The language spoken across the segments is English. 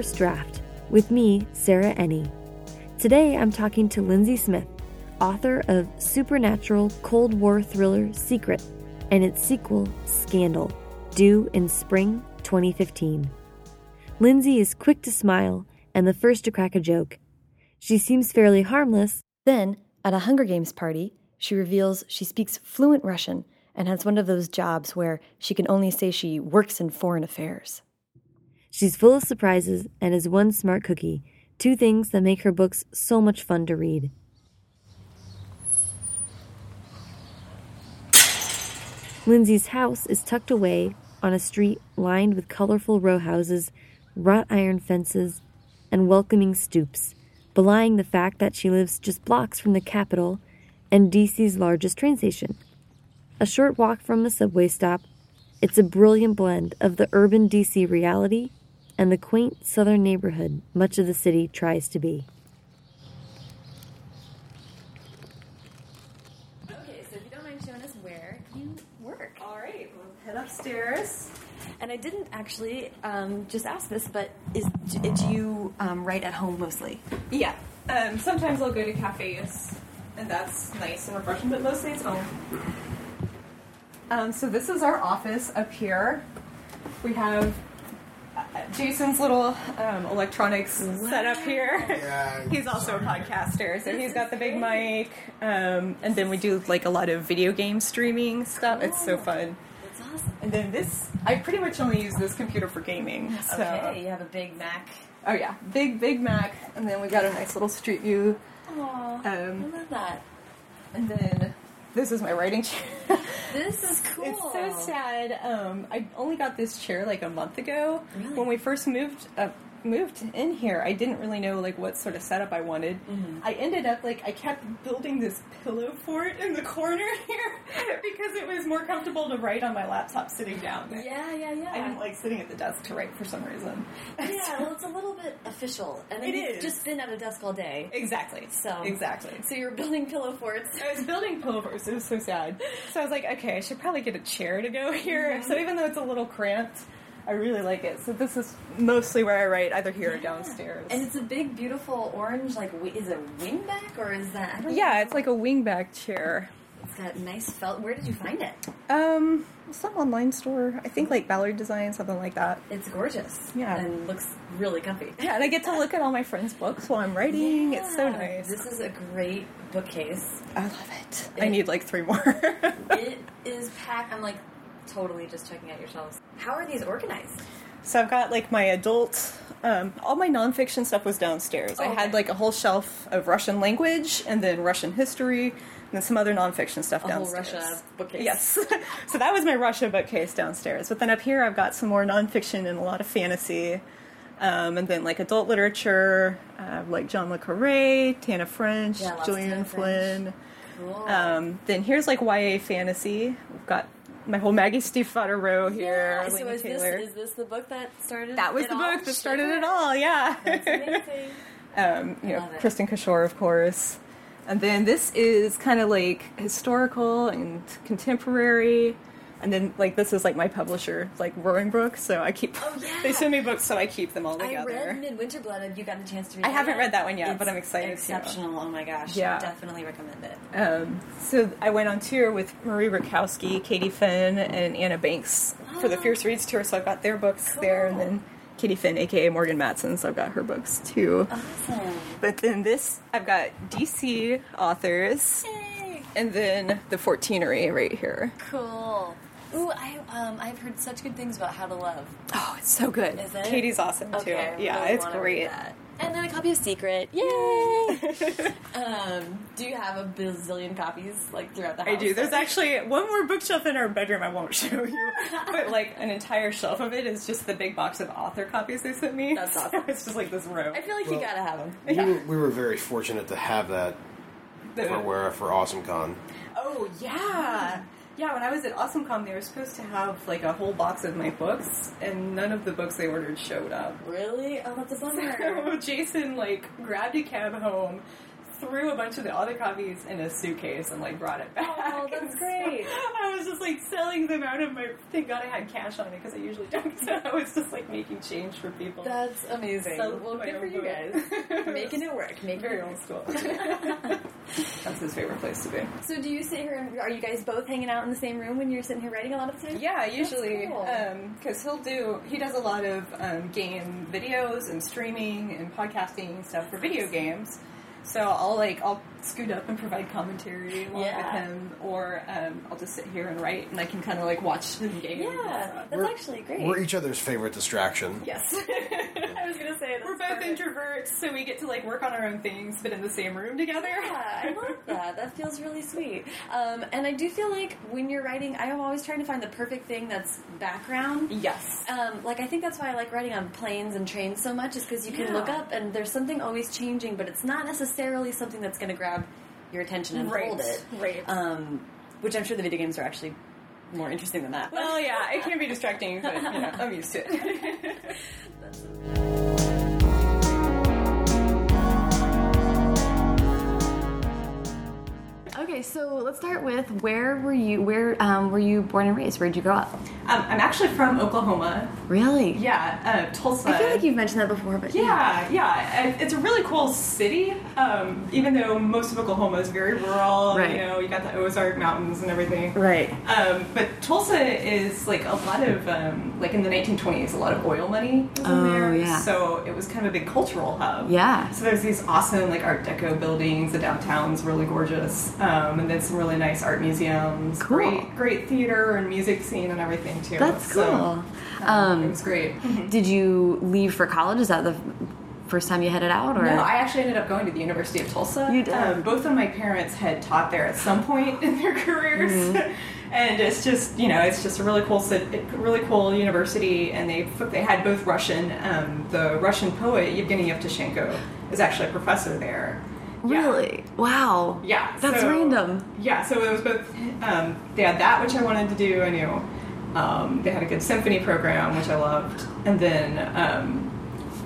First Draft with me, Sarah Enni. Today I'm talking to Lindsay Smith, author of supernatural Cold War thriller Sekret and its sequel, Skandal, due in spring 2015. Lindsay is quick to smile and the first to crack a joke. She seems fairly harmless. Then, at a Hunger Games party, she reveals she speaks fluent Russian and has one of those jobs where she can only say she works in foreign affairs. She's full of surprises and is one smart cookie, two things that make her books so much fun to read. Lindsay's house is tucked away on a street lined with colorful row houses, wrought iron fences, and welcoming stoops, belying the fact that she lives just blocks from the capital and DC's largest train station. A short walk from the subway stop, it's a brilliant blend of the urban DC reality and the quaint southern neighborhood much of the city tries to be. Okay, so if you don't mind showing us where you work. All right, we'll head upstairs. And I didn't actually um, just ask this, but is do you um, write at home mostly? Yeah. Um, sometimes I'll go to cafes, and that's nice and refreshing, but mostly it's home. Um, so this is our office up here. We have Jason's little um, electronics set up here. Yeah. he's also a podcaster, so he's got the big mic. Um, and then we do like a lot of video game streaming stuff. It's so fun. That's awesome. And then this, I pretty much only use this computer for gaming. So. Okay, you have a big Mac. Oh yeah, big big Mac, and then we got a nice little street view. Aw, I Um, love that. and then this is my writing chair. This is cool. It's so sad. Um, I only got this chair like a month ago. Really? When we first moved uh, moved in here, I didn't really know like what sort of setup I wanted. Mm-hmm. I ended up like I kept building this pillow fort in the corner here because it was more comfortable to write on my laptop sitting down. Yeah, yeah, yeah. I didn't like sitting at the desk to write for some reason. Yeah, well, it's a little bit official, and It is. just been at a desk all day. exactly. So exactly. So you're building pillow forts. I was building pillow forts. It was so sad. So I was like, okay, I should probably get a chair to go here. So even though it's a little cramped, I really like it. So this is mostly where I write, either here or downstairs. And it's a big, beautiful orange. Like, is it wingback or is that? Yeah, it's like a wingback chair. It's got nice felt. Where did you find it? Um, some online store. I think like Ballard Design, something like that. It's gorgeous. Yeah. and looks really comfy. Yeah, and I get to look at all my friends' books while I'm writing. It's so nice. This is a great bookcase. I love it. I need like three more. it is packed. I'm like totally just checking out your shelves. How are these organized? So I've got like my adult, um, all my nonfiction stuff was downstairs. I Oh, had like a whole shelf of Russian language and then Russian history and then some other nonfiction stuff A whole downstairs. Russia bookcase. Yes. so that was my Russia bookcase downstairs. But then up here I've got some more nonfiction and a lot of fantasy. Um, and then like adult literature, uh, like John Le Carré, Tana French, Yeah, Gillian Tana French. Flynn. Cool. Um, then here's like YA fantasy. We've got my whole Maggie Stiefvater row here. Yeah, so is this, is this the book that started? That was the all? book that started it all, yeah. That's amazing. um, you know, it. Kristin Cashore, of course. And then this is kind of like historical and contemporary. And then, like, this is like my publisher, like Roaring Brook. So I keep, Oh, yeah. they send me books, so I keep them all together. I read Midwinter Blood. Have you gotten a chance to read I haven't yet? read that one yet, It's but I'm excited to. Exceptional. Oh my gosh. Yeah. Definitely recommend it. Um, so I went on tour with Marie Rutkoski, Katie Finn, and Anna Banks for the Oh. Fierce Reads tour. So I've got their books there, and then Katie Finn, aka Morgan Matson. So I've got her books too. Awesome. But then this, I've got DC authors, Yay. and then the Fourteenery right here. Cool. Ooh, I um I've heard such good things about How to Love. Oh, it's so good. Is it? Katie's awesome Okay, I too. Yeah, really it's great. read that. And then a copy of Sekret. Yay! um, do you have a bazillion copies like throughout the house? I do. There's actually one more bookshelf in our bedroom I won't show you, but like an entire shelf of it is just the big box of author copies they sent me. That's So awesome. it's just like this row. I feel like you gotta have them. We, were, we were very fortunate to have that The- for where for AwesomeCon. Oh yeah, yeah. When I was at AwesomeCon, they were supposed to have like a whole box of my books, and none of the books they ordered showed up. Really? Oh, that's a bummer. So Jason like grabbed a cab home, threw a bunch of the other copies in a suitcase and like brought it back. Oh, that's great. I was just like selling them out of my. Thank God I had cash on me because I usually don't. So I was just like making change for people. That's amazing. So- well, good for you guys. Making it work. Making very it old school. That's his favorite place to be. So, do you sit here? And, are you guys both hanging out in the same room when you're sitting here writing a lot of the time? Yeah, usually, cool. because he'll do. He does a lot of um, game videos and streaming and podcasting and stuff for video games. So I'll like I'll scoot up and provide commentary along Yeah. with him, or um, I'll just sit here and write, and I can kind of like watch the game. Yeah, that's We're- actually great. We're each other's favorite distraction. Yes. I was gonna say that's We're both perfect. introverts, so we get to like work on our own things, but in the same room together. Yeah, I love that. That feels really sweet. Um, and I do feel like when you're writing, I am always trying to find the perfect thing that's background. Yes. Um, like I think that's why I like writing on planes and trains so much, is because you can Yeah. look up and there's something always changing, but it's not necessarily something that's going to grab your attention and Right, hold it. right. Um, which I'm sure the video games are actually more interesting than that. Well, yeah, it can be distracting, but you know, I'm used to it. Okay, so let's start with where were you? Where um, were you born and raised? Where'd you grow up? Um, I'm actually from Oklahoma. Really? Yeah, uh, Tulsa. I feel like you've mentioned that before, but Yeah, yeah. It- It's a really cool city. Um, even though most of Oklahoma is very rural, Right. you know, you got the Ozark Mountains and everything. Right. Um, but Tulsa is like a lot of um, like in the 1920s, a lot of oil money was in Oh, there. yeah. So it was kind of a big cultural hub. Yeah. So there's these awesome like Art Deco buildings. The downtown's really gorgeous, um, and then some really nice art museums. Cool. Great, great theater and music scene and everything too. That's So, cool. um, Um, it was great. Did you leave for college? Is that the first time you headed out, or No, I actually ended up going to the University of Tulsa. You did? Um, both of my parents had taught there at some point in their careers, Mm-hmm. and it's just you know it's just a really cool, really cool university. And they they had both Russian. Um, the Russian poet Yevgeny Yevtushenko is actually a professor there. Yeah. really? Wow. Yeah, That's so- random. Yeah, so it was both. Um, they had that, which I wanted to do. I knew um, they had a good symphony program, which I loved, and then um,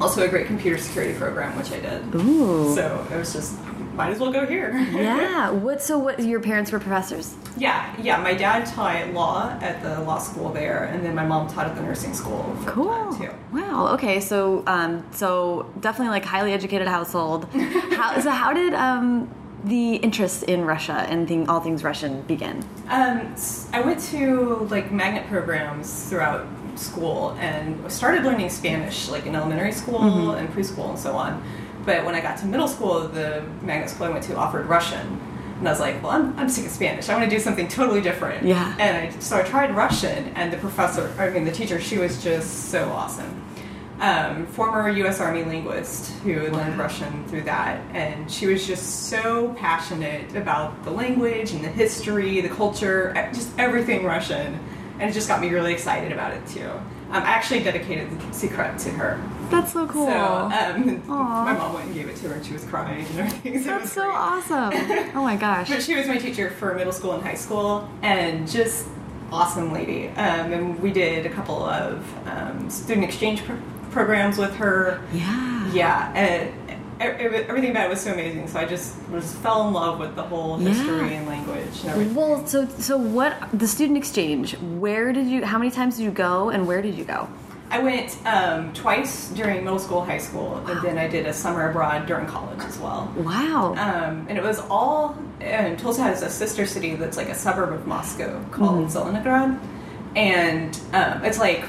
also a great computer security program, which I did. Ooh. So it was just might as well go here. yeah. What? So, what? Your parents were professors? yeah, yeah. My dad taught law at the law school there, and then my mom taught at the nursing school. For Cool. too. Wow. Okay. So, um, so definitely like highly educated household. how, so, how did um, the interest in Russia and thing, all things Russian begin? Um, I went to like magnet programs throughout school and started learning Spanish like in elementary school Mm-hmm. and preschool and so on. But when I got to middle school, the magnet school I went to offered Russian. And I was like, well, I'm, I'm sick of Spanish. I want to do something totally different. Yeah. And I, so I tried Russian, and the professor, I mean, the teacher, she was just so awesome. Um, former U.S. Army linguist who learned Russian through that, and she was just so passionate about the language and the history, the culture, just everything Russian, and it just got me really excited about it too. Um, I actually dedicated the Sekret to her. That's so cool. So um, my mom went and gave it to her, and she was crying and everything. So That's so great. awesome. Oh my gosh. But she was my teacher for middle school and high school, and just awesome lady. Um, and we did a couple of um, student exchange pro- programs with her. Yeah. Yeah, and everything about it was so amazing. So I just was fell in love with the whole history Yeah. and language and everything. Well, so so what? The student exchange. Where did you? How many times did you go, and where did you go? I went um, twice during middle school, high school, and then I did a summer abroad during college as well. Wow. Um, and it was all. And Tulsa has a sister city that's like a suburb of Moscow called Zelenograd, and um, it's like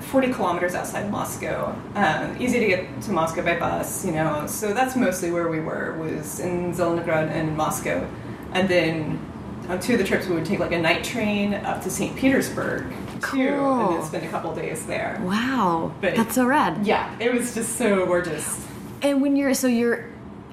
40 kilometers outside Moscow. Um, easy to get to Moscow by bus, you know. So that's mostly where we were was in Zelenograd and Moscow, and then on two of the trips we would take like a night train up to St. Petersburg too, and Cool. then spend a couple days there. wow. but- That's so rad. Yeah, it was just so gorgeous. And when you're so you're,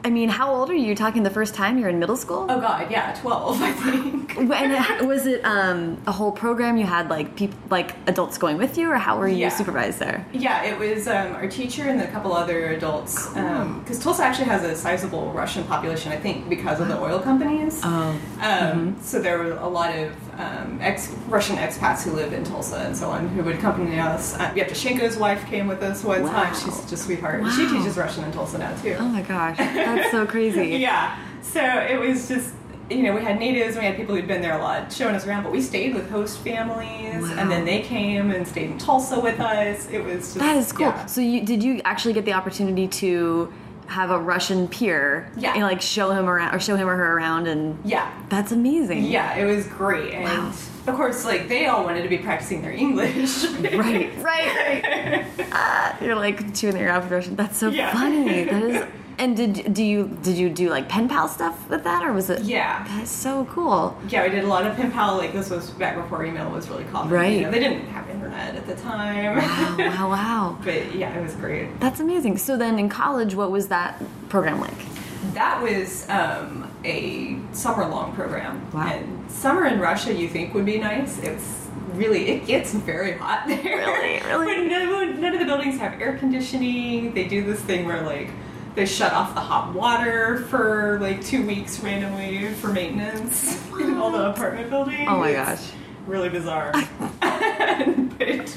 I mean, how old are you? You're talking the first time you're in middle school. Oh God, yeah, 12, I think. And it, was it um, a whole program? You had like people, like adults going with you, or how were you Yeah. supervised there? Yeah, it was um, our teacher and a couple other adults. Because Tulsa actually has a sizable Russian population, I think, because of the oil companies. Oh. Um, So there were a lot of um, ex Russian expats who live in Tulsa and so on who would accompany us. Uh, Yevtushenko's wife came with us one Wow. time. She's just a sweetheart. She teaches Russian in Tulsa now too. Oh my gosh, that's so crazy. Yeah. So it was just, you know, we had natives, we had people who'd been there a lot showing us around, but we stayed with host families, Wow. and then they came and stayed in Tulsa with us. It was just. That is cool. yeah. So you did you actually get the opportunity to have a Russian peer Yeah. and like show him around or show him or her around and Yeah. that's amazing. Yeah, it was great. And Wow. of course, like, they all wanted to be practicing their English. Right, right, right. Ah, you're like chewing your out with Russian. That's so Yeah. funny. That is. And did do you did you do like pen pal stuff with that or was it? Yeah. That's so cool. Yeah, we did a lot of pen pal. Like, this was back before email was really common. Right. You know, they didn't have internet at the time. Wow, wow, wow. but yeah, it was great. That's amazing. So then in college, what was that program like? That was um, a summer long program. Wow. And summer in Russia you think would be nice. It's really, it gets very hot there. Really? Really? But none, none of the buildings have air conditioning. They do this thing where, like, they shut off the hot water for like two weeks randomly for maintenance in all the apartment buildings. Oh my It's gosh. Really bizarre. but,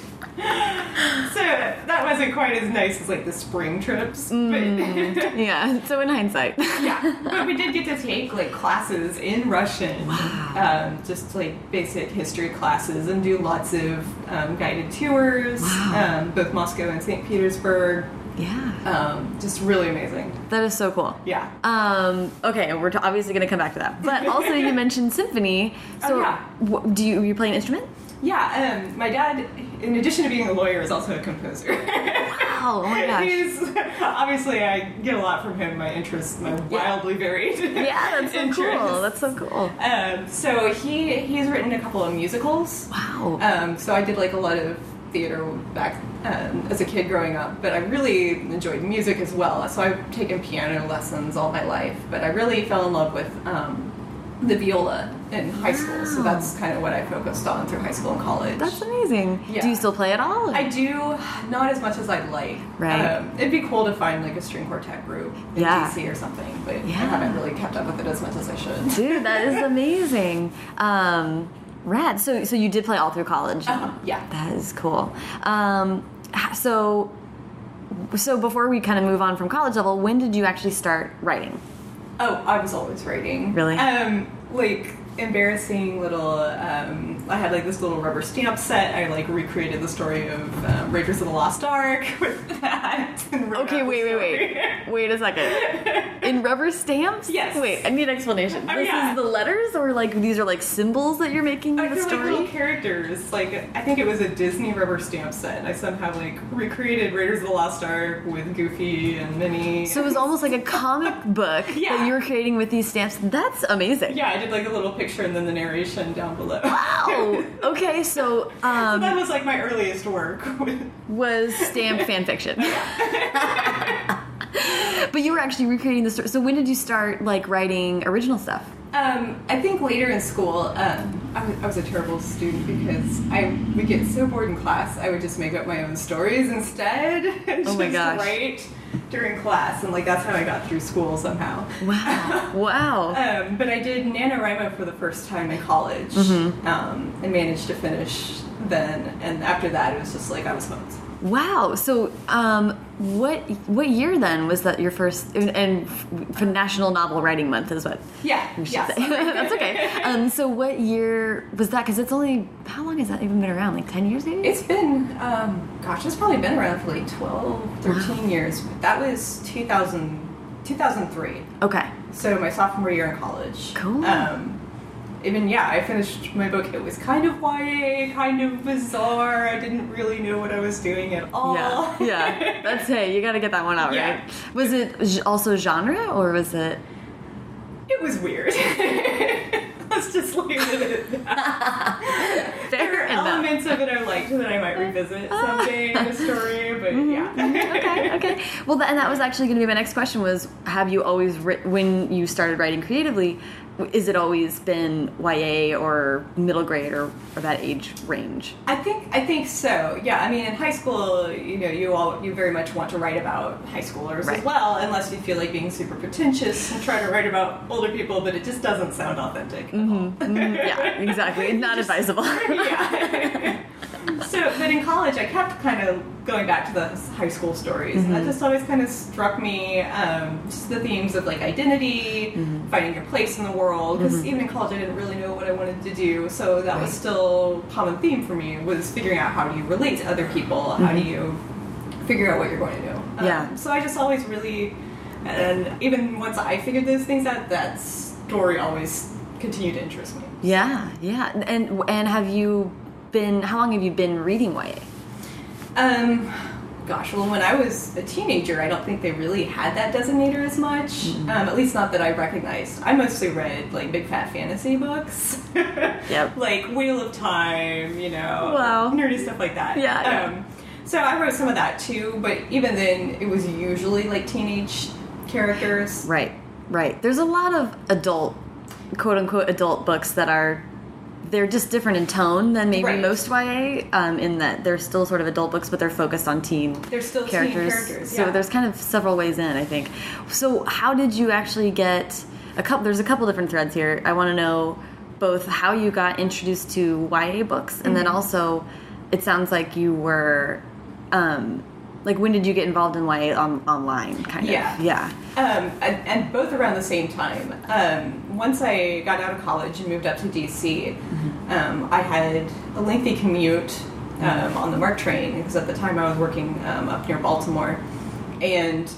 so that wasn't quite as nice as like the spring trips. But Yeah. So in hindsight. yeah, but we did get to take like classes in Russian, um, just like basic history classes, and do lots of um, guided tours, Wow. um, both Moscow and St. Petersburg. Yeah. Um, just really amazing. That is so cool. Yeah. Um, okay, we're t- obviously going to come back to that. But also, you mentioned symphony. So, Oh, yeah. do you, you play an instrument? Yeah, um, my dad, in addition to being a lawyer, is also a composer. Wow, oh my gosh. He's obviously I get a lot from him. My interests, my wildly varied. Yeah, that's so interests. cool. That's so cool. Um, so he he's written a couple of musicals. Wow. Um, so I did like a lot of theater back um, as a kid growing up, but I really enjoyed music as well. So I've taken piano lessons all my life, but I really fell in love with um, the viola in high school. So that's kind of what I focused on through high school and college. That's amazing. Yeah. Do you still play at all? I do not as much as I'd like. Right. Um, it'd be cool to find like a string quartet group in Yeah. DC or something, but Yeah. I haven't really kept up with it as much as I should. Dude, that is amazing. Um, rad. So, so you did play all through college. Uh-huh, yeah. That is cool. Um, so, so before we kind of move on from college level, when did you actually start writing? Oh, I was always writing. Really? Um, like embarrassing little. Um, I had like this little rubber stamp set. I like recreated the story of um, Raiders of the Lost Ark with that. Okay, wait, wait, wait. Wait a second. In rubber stamps? Yes. Wait, I need an explanation. Oh, this yeah. is the letters, or like these are like symbols that you're making I the feel like little story? characters. Like I think it was a Disney rubber stamp set. I somehow like recreated Raiders of the Lost Ark with Goofy and Minnie. So it was almost like a comic book that you were creating with these stamps. That's amazing. yeah, I did like a little picture and then the narration down below. Wow. Okay, so um, that was like my earliest work. was stamp fan fiction. but you were actually recreating the story. So when did you start like writing original stuff? Um, I think later in school, um, I, was, I was a terrible student because I would get so bored in class, I would just make up my own stories instead and Oh my just gosh. write during class, and like that's how I got through school somehow. Wow. Wow. Um, but I did NaNoWriMo for the first time in college Mm-hmm. um, and managed to finish then. And after that, it was just like I was hooked. Wow. So, um, what what year then was that your first? And, for National Novel Writing Month is what Yeah, yeah. That's okay. Um, so, what year was that? Because it's only how long has that even been around? Like ten years, maybe. It's been, um, gosh, it's probably been around for like 12, 13 years. That was 2000, 2003. okay. So my sophomore year in college. Cool. Um, even yeah, I finished my book. It was kind of YA, kind of bizarre. I didn't really know what I was doing at all. Yeah. Yeah. That's hey, you got to get that one out, Yeah. right? Was it also genre or was it? it was weird. Let's just leave it at that. Fair There are elements of it I liked that I might revisit ah. someday in the story, but mm-hmm, yeah. Mm-hmm. okay, okay. Well, and that was actually going to be my next question: was Have you always when you started writing creatively? Is it always been YA or middle grade or, or that age range? I think I think so. Yeah, I mean, in high school, you know, you all you very much want to write about high schoolers Right. as well, unless you feel like being super pretentious and try to write about older people, but it just doesn't sound authentic. at all. Mm, yeah, exactly. Not advisable. yeah. so, but in college, I kept kind of going back to the high school stories. And Mm-hmm. that just always kind of struck me. Um, just the themes of like identity, Mm-hmm. finding your place in the world. Because even in college, I didn't really know what I wanted to do. So that was still a common theme for me was figuring out how do you relate to other people. How do you figure out what you're going to do? Um, Mm-hmm. Yeah. So I just always really, and even once I figured those things out, that story always continued to interest me. Yeah, yeah. And and have you been? How long have you been reading YA? Um, gosh, well, when I was a teenager, I don't think they really had that designator as much. Mm-hmm. Um, at least not that I recognized. I mostly read like big fat fantasy books. Yep. Like Wheel of Time, you know, Wow. nerdy stuff like that. Yeah, yeah. Um, so I wrote some of that too, but even then, it was usually like teenage characters. Right, right. There's a lot of adult, quote unquote, adult books that are. They're just different in tone than maybe Right. most YA, um, in that they're still sort of adult books, but they're focused on teen They're still teen characters. characters, So there's kind of several ways in, I think. So how did you actually get a couple? There's a couple different threads here. I want to know both how you got introduced to YA books, and Mm-hmm. then also, it sounds like you were, um, like when did you get involved in YA on, online? Kind of, yeah. Um, and, and both around the same time. Um, once I got out of college and moved up to DC, um, I had a lengthy commute um, on the MARC train because at the time I was working um, up near Baltimore, and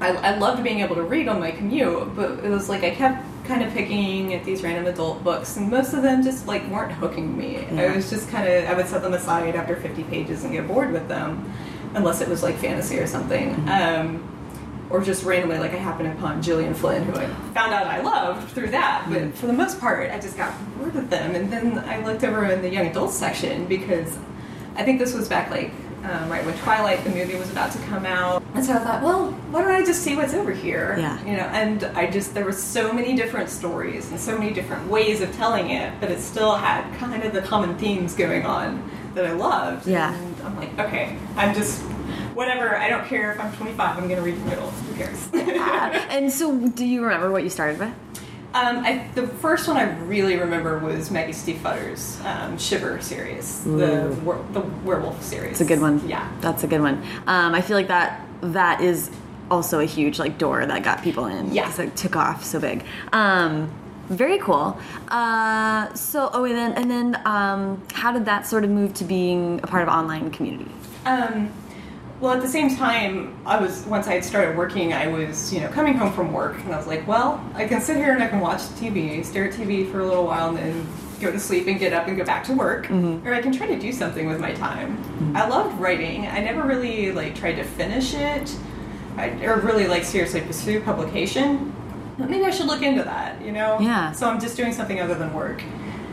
I, I loved being able to read on my commute. But it was like I kept kind of picking at these random adult books, and most of them just like weren't hooking me. Yeah. I was just kind of I would set them aside after 50 pages and get bored with them, unless it was like fantasy or something. Um, or just randomly, like I happened upon Gillian Flynn, who I found out I loved through that. But for the most part, I just got bored with them. And then I looked over in the young adult section because I think this was back like um, right when Twilight the movie was about to come out. And so I thought, well, why don't I just see what's over here? Yeah. You know, and I just there were so many different stories and so many different ways of telling it, but it still had kind of the common themes going on that I loved. Yeah. And I'm like, okay, I'm just whatever. I don't care if I'm 25. I'm going to read the middle. Who cares? and so, do you remember what you started with? Um, I, the first one I really remember was Maggie Stiefvater's um, Shiver series, the the werewolf series. It's a good one. Yeah. that's a good one. Um, I feel like that that is also a huge like door that got people in. Yeah. it took off so big. Um, very cool. Uh, so, oh, and then and then, um, how did that sort of move to being a part of online community? Um, well, at the same time, I was once I had started working, I was you know coming home from work, and I was like, well, I can sit here and I can watch TV, stare at TV for a little while, and then go to sleep and get up and go back to work, or I can try to do something with my time. I loved writing. I never really like tried to finish it, I, or really like seriously pursue publication. Maybe I should look into that, you know? Yeah. So I'm just doing something other than work.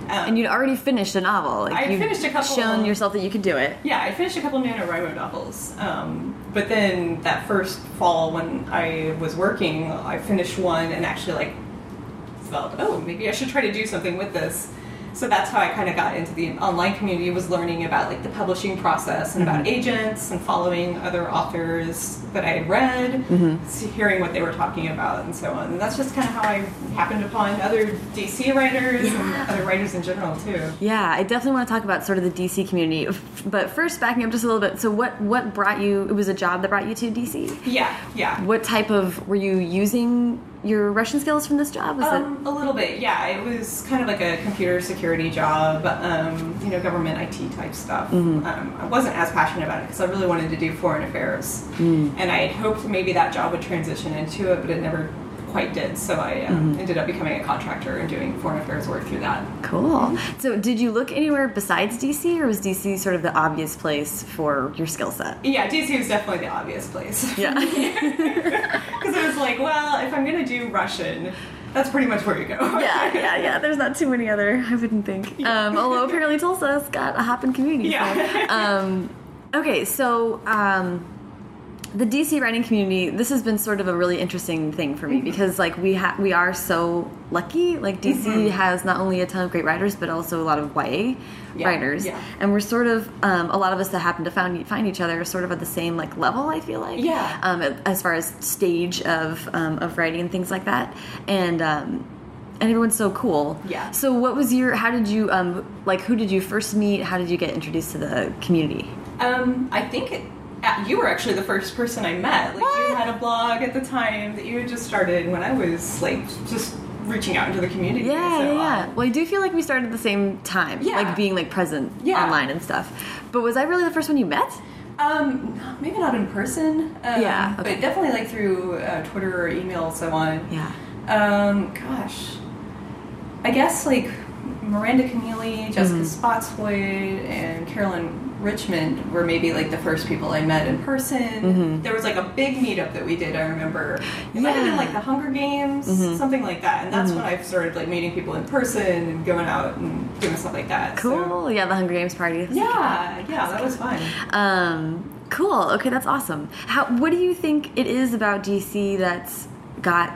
Um, And you'd already finished a novel. Like I finished a couple- Shown yourself that you could do it. Yeah, I finished a couple of NaNoWriMo novels. Um, but then that first fall when I was working, I finished one and actually like felt, oh, maybe I should try to do something with this. So that's how I kind of got into the online community was learning about like the publishing process and about mm-hmm. agents and following other authors that I had read, mm-hmm. see- hearing what they were talking about and so on. And that's just kind of how I happened upon other DC writers and other writers in general too. Yeah, I definitely want to talk about sort of the DC community. But first, backing up just a little bit. So, what what brought you? It was a job that brought you to DC. Yeah, yeah. What type of were you using your Russian skills from this job? Was Um, a little bit, yeah. It was kind of like a computer security job, um, you know, government IT type stuff. Um, I wasn't as passionate about it because I really wanted to do foreign affairs, and I had hoped maybe that job would transition into it, but it never quite did. So I um, ended up becoming a contractor and doing foreign affairs work through that. cool? So, did you look anywhere besides DC, or was DC sort of the obvious place for your skill set? Yeah, DC was definitely the obvious place. Yeah. Because I was like, well, if I'm going to do Russian, that's pretty much where you go. yeah, yeah, yeah. There's not too many other. I wouldn't think. Um, although apparently Tulsa's got a hopping community. so, Yeah. um, okay, so um, the DC writing community, this has been sort of a really interesting thing for me Mm-hmm. because like we ha we are so lucky. Like DC Mm-hmm. has not only a ton of great writers, but also a lot of YA Yeah, writers, yeah. and we're sort of um, a lot of us that happen to find find each other sort of at the same like level. I feel like, Yeah. um, as far as stage of um, of writing and things like that, and. Um, and everyone's so cool. Yeah. So, what was your? How did you um like? Who did you first meet? How did you get introduced to the community? Um, I think it, you were actually the first person I met. Like you had a blog at the time that you had just started when I was like just reaching out into the community. Yeah, So, yeah, yeah. um, Well, I do feel like we started at the same time, Yeah. like being like present Yeah. online and stuff. But was I really the first one you met? Um, maybe not in person. Um, Yeah, okay. but definitely like through uh, Twitter or email, so on. Yeah. Um, gosh, I guess like Miranda Kenneally, Jessica Mm-hmm. Spotswood, and Carolyn Richmond were maybe like the first people I met in person. Mm-hmm. There was like a big meetup that we did. I remember. It might have been like the Hunger Games, Mm-hmm. something like that. And that's when I started like meeting people in person and going out and doing stuff like that. So- Cool. Yeah, the Hunger Games party. yeah, yeah, that was fun. Um, cool. Okay, that's awesome. How? What do you think it is about DC that's got?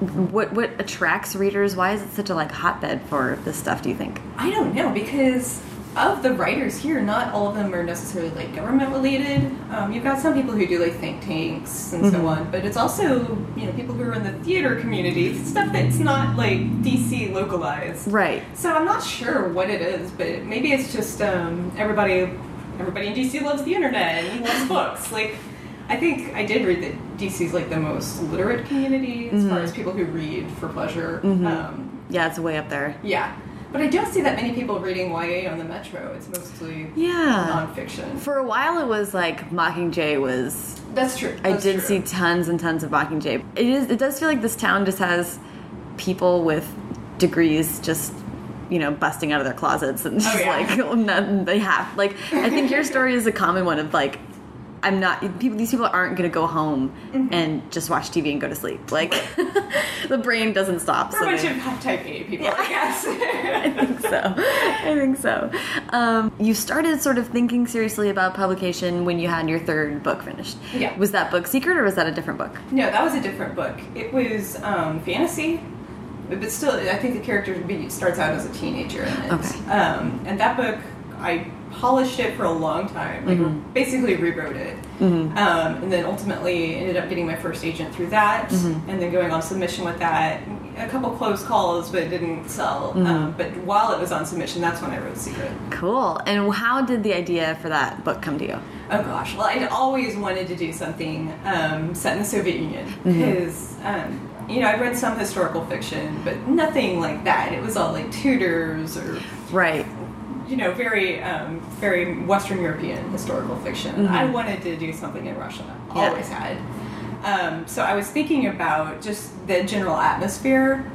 What what attracts readers? Why is it such a like hotbed for this stuff? Do you think? I don't know because of the writers here, not all of them are necessarily like government related. Um, you've got some people who do like think tanks and so on, but it's also you know people who are in the theater community, stuff that's not like DC localized. Right. So I'm not sure what it is, but maybe it's just um, everybody everybody in DC loves the internet and loves books. Like I think I did read that DC's like the most literate community as far as people who read for pleasure. Um, Yeah, it's way up there. yeah. But I don't see that many people reading YA on the Metro. It's mostly Yeah. nonfiction. For a while, it was like Mockingjay was That's true. I did true. see tons and tons of Mockingjay. It is. It does feel like this town just has people with degrees just you know busting out of their closets and oh, just Oh, yeah. like none, they have like I think your story is a common one of like I'm not people. These people aren't going to go home Mm-hmm. and just watch TV and go to sleep. Like the brain doesn't stop. We're so a bunch they- of type A people, I guess. I think so. I think so. Um, you started sort of thinking seriously about publication when you had your third book finished. Yeah. Was that book Sekret or was that a different book? no, that was a different book. It was um, fantasy, but still, I think the character starts out as a teenager in it. Okay. Um, and that book, I polished it for a long time. Like, Mm-hmm. basically rewrote it. Um, and then ultimately ended up getting my first agent through that, Mm-hmm. and then going on submission with that. A couple close calls, but it didn't sell. Mm-hmm. Um, but while it was on submission, that's when I wrote Sekret. Cool. And how did the idea for that book come to you? Oh gosh, well, I'd always wanted to do something um, set in the Soviet Union because, um, you know, I've read some historical fiction, but nothing like that. It was all like Tudors or, Right. You know, very, um, very Western European historical fiction. I wanted to do something in Russia. Yeah. Always had. Um, so I was thinking about just the general atmosphere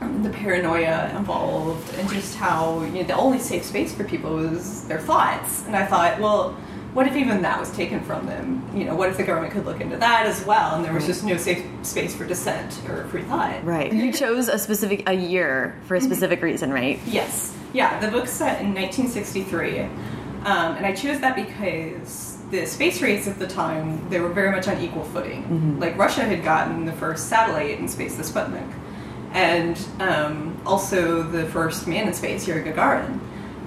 um, the paranoia involved and just how you know the only safe space for people was their thoughts and i thought well what if even that was taken from them? You know what if the government could look into that as well? And there was just no safe space for dissent or free thought. Right. You chose a specific a year for a specific reason, right? yes. Yeah the book's set in 1963 um, and i chose that because the space race at the time they were very much on equal footing. Like russia had gotten the first satellite in space the sputnik. And um, also the first man in space, Yuri Gagarin.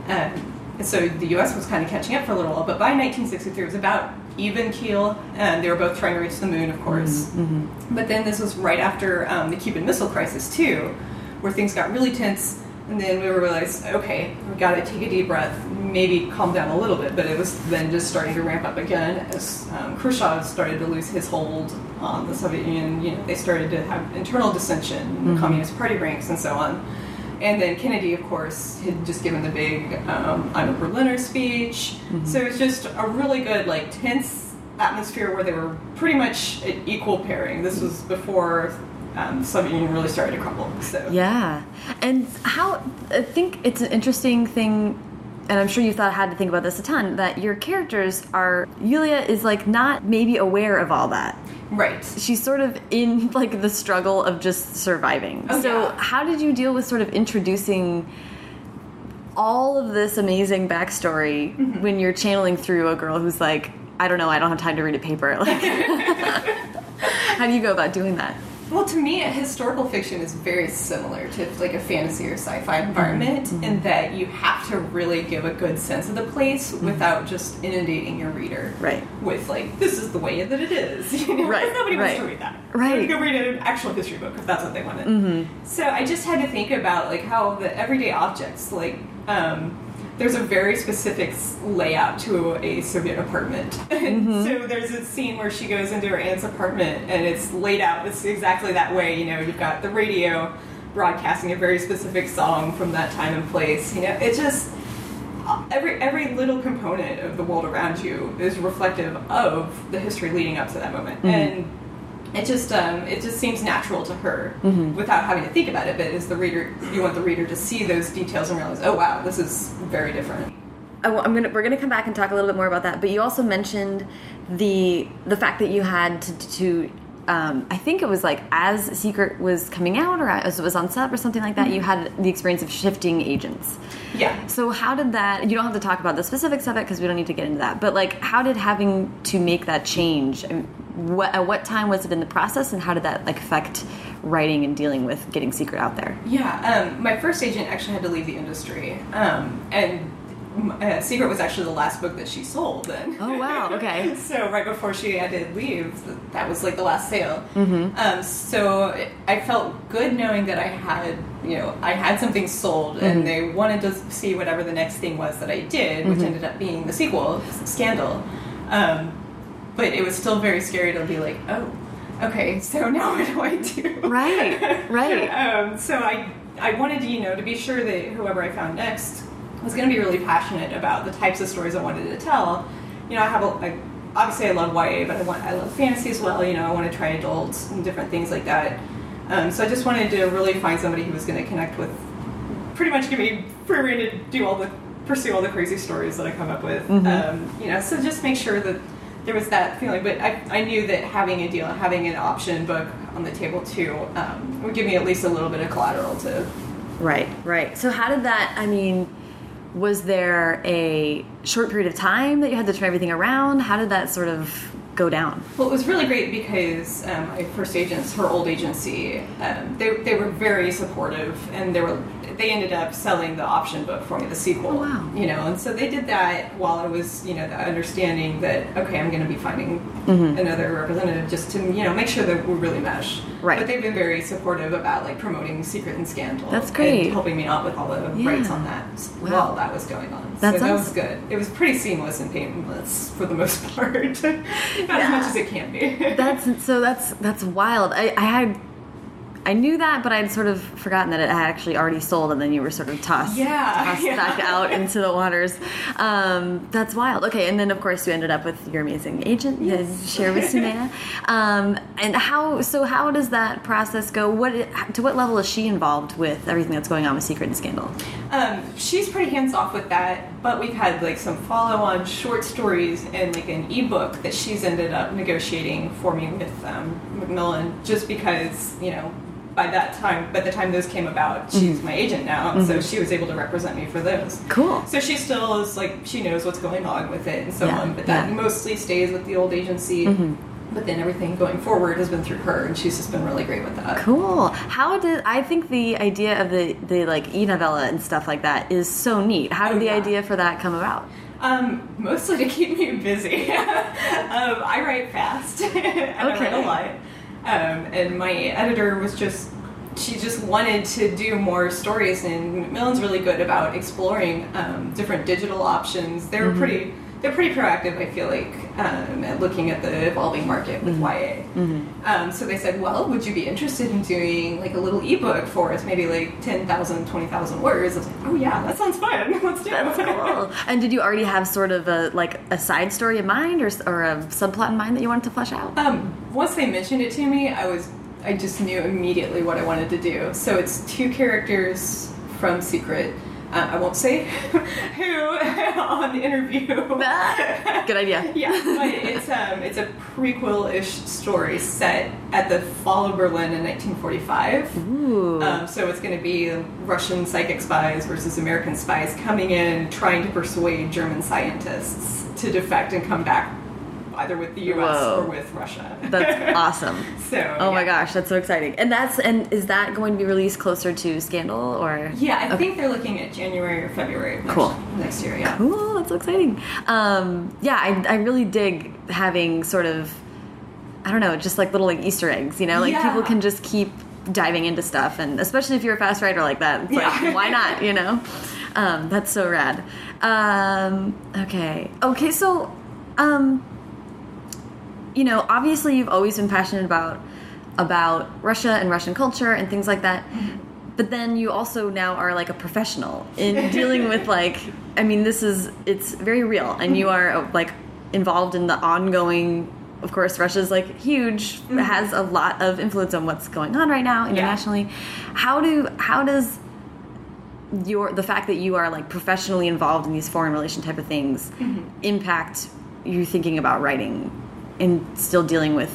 Um, and so the U.S. was kind of catching up for a little while, but by 1963 it was about even keel, and they were both trying to reach the moon, of course. But then this was right after um, the Cuban Missile Crisis too, where things got really tense, and then we realized, okay, we got to take a deep breath, maybe calm down a little bit. But it was then just starting to ramp up again as um, Khrushchev started to lose his hold on the Soviet Union. You know, they started to have internal dissension in the Communist Party ranks and so on. And then Kennedy, of course, had just given the big um, "I'm a Berliner" speech. So it was just a really good, like, tense atmosphere where they were pretty much at equal pairing. This was before um, the Soviet Union really started to crumble. So Yeah. And how I think it's an interesting thing and I'm sure you thought had to think about this a ton that your characters are Yulia is like not maybe aware of all that. right. She's sort of in like the struggle of just surviving. Oh, so yeah. how did you deal with sort of introducing all of this amazing backstory Mm-hmm. when you're channeling through a girl who's like I don't know, I don't have time to read a paper. Like, how do you go about doing that? Well, to me, a historical fiction is very similar to like a fantasy or sci-fi environment mm-hmm. in that you have to really give a good sense of the place mm-hmm. without just inundating your reader Right. with like this is the way that it is. You know? Right, Nobody right. wants to read that. Right. Go read an actual history book if that's what they wanted. Mm-hmm. So I just had to think about like how the everyday objects like. Um, there's a very specific layout to a Soviet apartment. And mm-hmm. so there's a scene where she goes into her aunt's apartment and it's laid out it's exactly that way. You know, you've got the radio broadcasting a very specific song from that time and place. You know, it just every every little component of the world around you is reflective of the history leading up to that moment. Mm-hmm. And it just um, it just seems natural to her without having to think about it. But as the reader, you want the reader to see those details and realize, oh wow, this is very different. I, am gonna we're gonna come back and talk a little bit more about that. But you also mentioned the the fact that you had to, to um, I think it was like as Sekret was coming out or as it was on set or something like that. You had the experience of shifting agents. Yeah. So how did that? You don't have to talk about the specifics of it because we don't need to get into that. But like, how did having to make that change? What at what time was it in the process, and how did that like affect writing and dealing with getting Sekret out there? Yeah, um, my first agent actually had to leave the industry, um, and uh, Sekret was actually the last book that she sold. Then. Oh wow, okay. so right before she had to leave, that was like the last sale. Um, so I felt good knowing that I had, you know, I had something sold, and they wanted to see whatever the next thing was that I did, which ended up being the sequel, Skandal. Um, but it was still very scary to be like, oh, okay, so now what do I do? Right, right. um, so I I wanted to you know to be sure that whoever I found next was going to be really passionate about the types of stories I wanted to tell. You know, I have a I, obviously I love YA, but I want I love fantasy as well. You know, I want to try adults and different things like that. Um, so I just wanted to really find somebody who was going to connect with, pretty much give me free rein to do all the pursue all the crazy stories that I come up with. Um, you know, so just make sure that there was that feeling. But I, I knew that having a deal, having an option book on the table too, um, would give me at least a little bit of collateral to. Right, right. So how did that? I mean, was there a short period of time that you had to turn everything around? How did that sort of go down? Well, it was really great because um, my first agents, her old agency, um, they, they were very supportive, and they were they ended up selling the option book for me, the sequel. Oh, wow. You know, and so they did that while I was, you know, the understanding that okay, I'm going to be finding Mm-hmm. another representative just to you know make sure that we really mesh. Right. But they've been very supportive about like promoting Sekret and Skandal. That's great. And helping me out with all the Yeah. rights on that Wow. while that was going on. That's so that was good. It was pretty seamless and painless for the most part. Not as much as it can be. That's so that's that's wild. I, I had I knew that, but I'd sort of forgotten that it had actually already sold, and then you were sort of tossed, Yeah, tossed yeah. back out into the waters. Um, that's wild. Okay, and then of course you ended up with your amazing agent, to share with Sumaya. Um, and how? So how does that process go? What to what level is she involved with everything that's going on with Sekret and Skandal? Um, she's pretty hands off with that, but we've had like some follow on short stories and like an ebook that she's ended up negotiating for me with um, Macmillan, just because you know. By that time, by the time those came about, she's my agent now, and so she was able to represent me for those. Cool. So she still is like she knows what's going on with it and so Yeah, on, but that yeah. mostly stays with the old agency. But then everything going forward has been through her, and she's just been really great with that. Cool. How did I think the idea of the the like e novella and stuff like that is so neat? How did Oh, the yeah. idea for that come about? Um, mostly to keep me busy. um, I write fast and I write a lot. Um, and my editor was just, she just wanted to do more stories, and Macmillan's really good about exploring um, different digital options. They're pretty. They're pretty proactive, I feel like, um, at looking at the evolving market with YA. Um, so they said, well, would you be interested in doing like a little ebook for us, maybe like 10,000, 20,000 words? I was like, oh yeah, that sounds fun. Let's do That's it. cool. And did you already have sort of a like a side story in mind, or or a subplot in mind that you wanted to flesh out? Um, once they mentioned it to me, I was I just knew immediately what I wanted to do. So it's two characters from Sekret. Uh, I won't say who on the interview. Ah, Good idea. yeah, but it's um, it's a prequel-ish story set at the fall of Berlin in 1945. Ooh. Um, so it's going to be Russian psychic spies versus American spies coming in, trying to persuade German scientists to defect and come back either with the U.S. Whoa. or with Russia. That's awesome. So, Oh my gosh, that's so exciting. And that's and is that going to be released closer to Skandal or Yeah, I Okay. think they're looking at January or February next, Cool. next year. Yeah. Cool, that's so exciting. Um, yeah, I, I really dig having sort of, I don't know, just like little like Easter eggs, you know, like Yeah. people can just keep diving into stuff, and especially if you're a fast writer like that, it's like Yeah. why not, you know? Um, that's so rad. Um, okay, okay, so, um, you know, obviously you've always been passionate about about Russia and Russian culture and things like that. But then you also now are like a professional in dealing with like I mean this is it's very real and you are uh, like involved in the ongoing of course Russia's like huge has a lot of influence on what's going on right now internationally. How do how does your the fact that you are like professionally involved in these foreign relation type of things impact you thinking about writing and still dealing with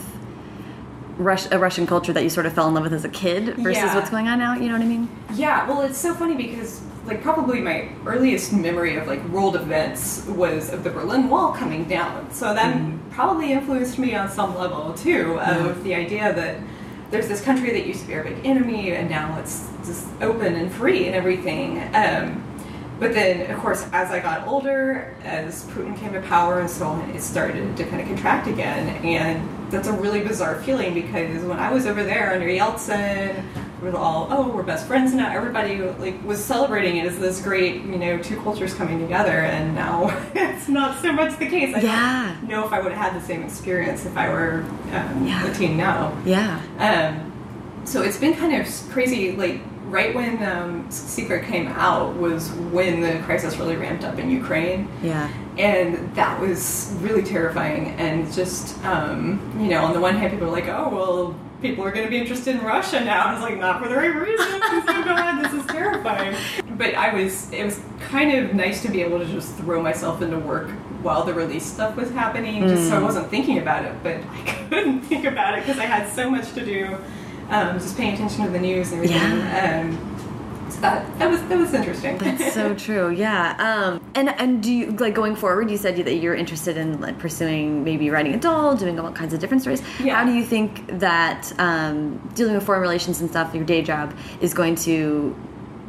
Rush, a Russian culture that you sort of fell in love with as a kid versus Yeah. what's going on now. You know what I mean? Yeah, well, it's so funny because like probably my earliest memory of like world events was of the Berlin Wall coming down. So that probably influenced me on some level too of the idea that there's this country that used to be our big enemy and now it's just open and free and everything. Um, but then, of course, as I got older, as Putin came to power and so on, it started to kind of contract again. And that's a really bizarre feeling because when I was over there under Yeltsin, we were all, oh, we're best friends now. Everybody like was celebrating it as this great, you know, two cultures coming together. And now it's not so much the case. I Yeah. don't know if I would have had the same experience if I were um, Yeah. teen now. Yeah. Um, so it's been kind of crazy. Like right when um, Sekret came out was when the crisis really ramped up in Ukraine, Yeah. and that was really terrifying. And just um, you know, on the one hand, people were like, "Oh, well." People are going to be interested in Russia now. And I was like, not for the right reasons. Oh God, this is terrifying. But I was, it was kind of nice to be able to just throw myself into work while the release stuff was happening, just so I wasn't thinking about it. But I couldn't think about it because I had so much to do, um, just paying attention to the news and everything. Um, so that that was that was interesting. That's so true. Yeah. Um, and and do you like going forward? You said that you're interested in like pursuing maybe writing adult, doing all kinds of different stories. Yeah. How do you think that um, dealing with foreign relations and stuff, your day job, is going to?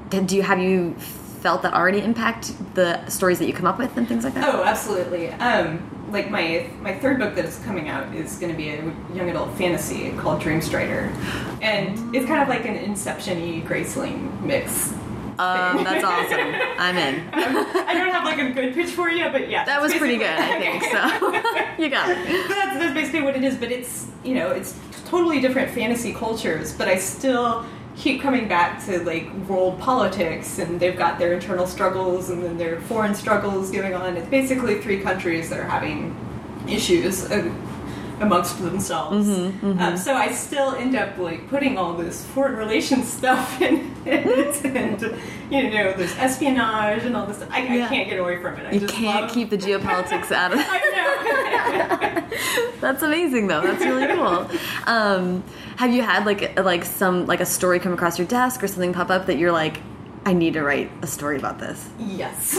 Do you have you felt that already impact the stories that you come up with and things like that? Oh, absolutely. Um, like my my third book that is coming out is going to be a young adult fantasy called Dreamstrider, and it's kind of like an Inception-y Graceling mix. Um, that's awesome. I'm in. I don't have like a good pitch for you, but yeah, That was pretty good, I think. So you got it. But that's, that's basically what it is. But it's you know it's totally different fantasy cultures, but I still keep coming back to like world politics, and they've got their internal struggles and then their foreign struggles going on. It's basically three countries that are having issues. Amongst themselves Um, so i still end up like putting all this foreign relations stuff in it and you know there's espionage and all this i, Yeah. I can't get away from it I You can't love- keep the geopolitics out of it. I know. That's amazing, though. That's really cool. Um, have you had like like some like a story come across your desk or something pop up that you're like, I need to write a story about this? yes.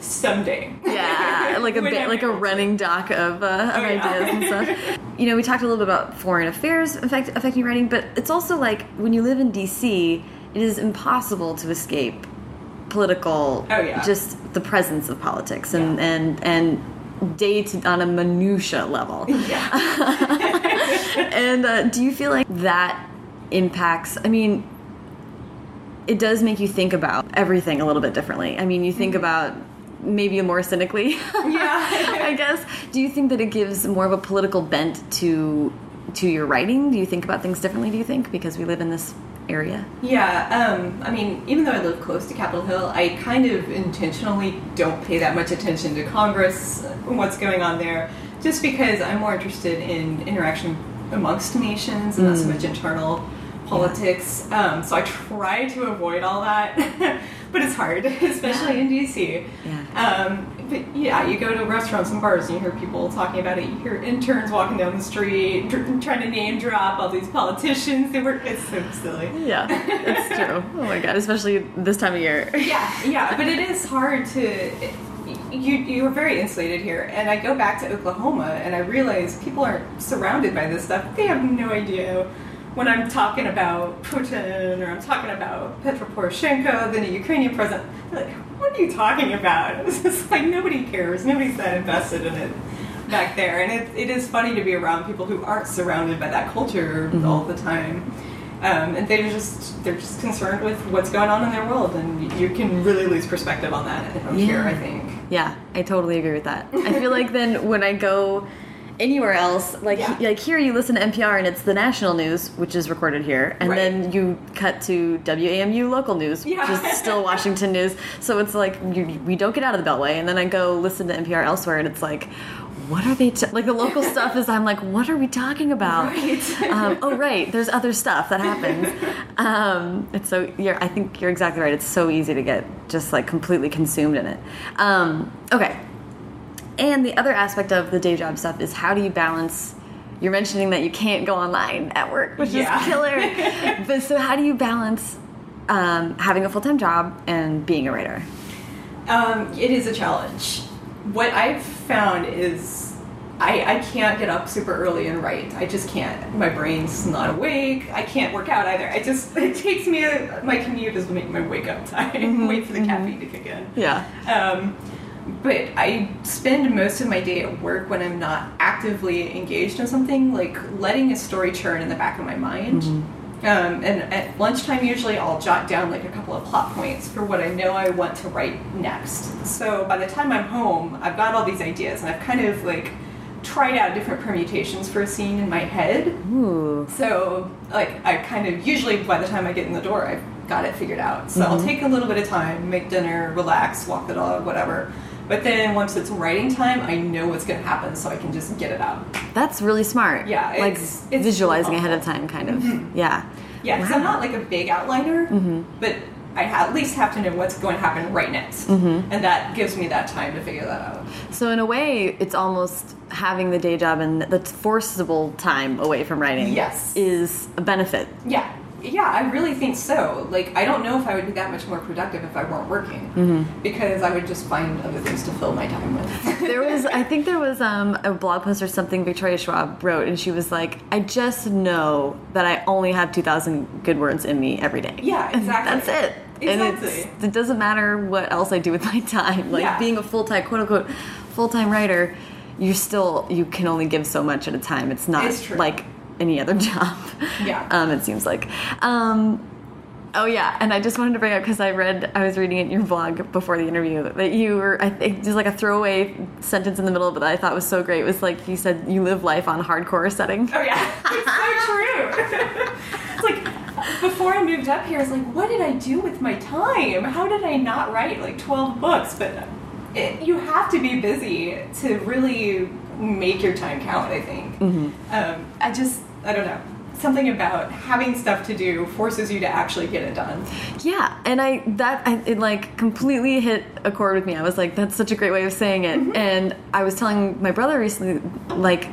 Someday. Yeah, like a bit like a running doc of, uh, of Oh, yeah. ideas and stuff. You know, we talked a little bit about foreign affairs affect, affecting writing, but it's also like when you live in DC, it is impossible to escape political. Oh, yeah. just the presence of politics and Yeah. and and day to on a minutia level. Yeah. and uh, do you feel like that impacts? I mean, it does make you think about everything a little bit differently. I mean, you think about maybe more cynically. Yeah. I guess. Do you think that it gives more of a political bent to to your writing? Do you think about things differently? Do you think because we live in this area? Yeah, um, I mean, even though I live close to Capitol Hill, I kind of intentionally don't pay that much attention to Congress and what's going on there, just because I'm more interested in interaction amongst nations and not so much internal politics. Um, so I try to avoid all that, but it's hard, especially in DC. Yeah. Um, but yeah, you go to restaurants and bars and you hear people talking about it. You hear interns walking down the street dr- trying to name drop all these politicians. They were it's so silly. Yeah, it's true. Oh my god, especially this time of year. Yeah, yeah, but it is hard to, you you're very insulated here. And I go back to Oklahoma and I realize people aren't surrounded by this stuff. They have no idea when I'm talking about Putin or I'm talking about Petro Poroshenko, the new Ukrainian president. They're like, what are you talking about? It's just like nobody cares. Nobody's that invested in it back there. And it, it is funny to be around people who aren't surrounded by that culture all the time. Um, and they're just they're just concerned with what's going on in their world, and you can really lose perspective on that here. I think. Yeah, I totally agree with that. I feel like then when I go anywhere else, like Yeah. like here you listen to NPR and it's the national news, which is recorded here, and Right. then you cut to WAMU local news, Yeah. which is still Washington news. So it's like you, we don't get out of the Beltway, and then I go listen to NPR elsewhere, and it's like. What are they t like? The local stuff is. I'm like, what are we talking about? Right. Um, oh, right. There's other stuff that happens. Um, it's so. You're, I think you're exactly right. It's so easy to get just like completely consumed in it. Um, okay. And the other aspect of the day job stuff is how do you balance? You're mentioning that you can't go online at work, which Yeah. is killer. but so, how do you balance um, having a full time job and being a writer? Um, it is a challenge. What I've found is I, I can't get up super early and write. I just can't. My brain's not awake. I can't work out either. I just it takes me. A, my commute is make my wake up time. Wait for the caffeine to kick in. Yeah. Um, but I spend most of my day at work when I'm not actively engaged in something, like letting a story churn in the back of my mind. Um, and at lunchtime, usually I'll jot down like a couple of plot points for what I know I want to write next. So by the time I'm home, I've got all these ideas, and I've kind of like tried out different permutations for a scene in my head. Ooh. So, like, I kind of usually by the time I get in the door, I've got it figured out. So I'll take a little bit of time, make dinner, relax, walk the dog, whatever. But then once it's writing time, I know what's going to happen, so I can just get it out. That's really smart. Yeah, like it's- it's visualizing helpful. ahead of time, kind of. Mm-hmm. Yeah. Yeah, because I'm not like a big outliner, mm-hmm. but I at least have to know what's going to happen right next, mm-hmm. and that gives me that time to figure that out. So in a way, it's almost having the day job and the forcible time away from writing. Yes. is a benefit. Yeah, yeah, I really think so. Like, I don't know if I would be that much more productive if I weren't working, because I would just find other things to fill my time with. There was, I think there was um, a blog post or something Victoria Schwab wrote, and she was like, "I just know that I only have two thousand good words in me every day. Yeah, exactly. That's it. And Exactly. it's, it doesn't matter what else I do with my time. Like Yeah. being a full time, quote unquote, full time writer, you're still you can only give so much at a time. It's not It's like any other job. Yeah. Um, it seems like. Um, oh yeah, and I just wanted to bring up because I read, I was reading in your blog before the interview that you were, I think, just like a throwaway sentence in the middle, but that I thought was so great. It was like you said you live life on hardcore setting. Oh yeah, it's so true. it's like before I moved up here, I was like, what did I do with my time? How did I not write like twelve books? But it, you have to be busy to really make your time count. I think. Um, I just, I don't know. Something about having stuff to do forces you to actually get it done. Yeah, and I that I, it like completely hit a chord with me. I was like, that's such a great way of saying it. Mm-hmm. And I was telling my brother recently, like.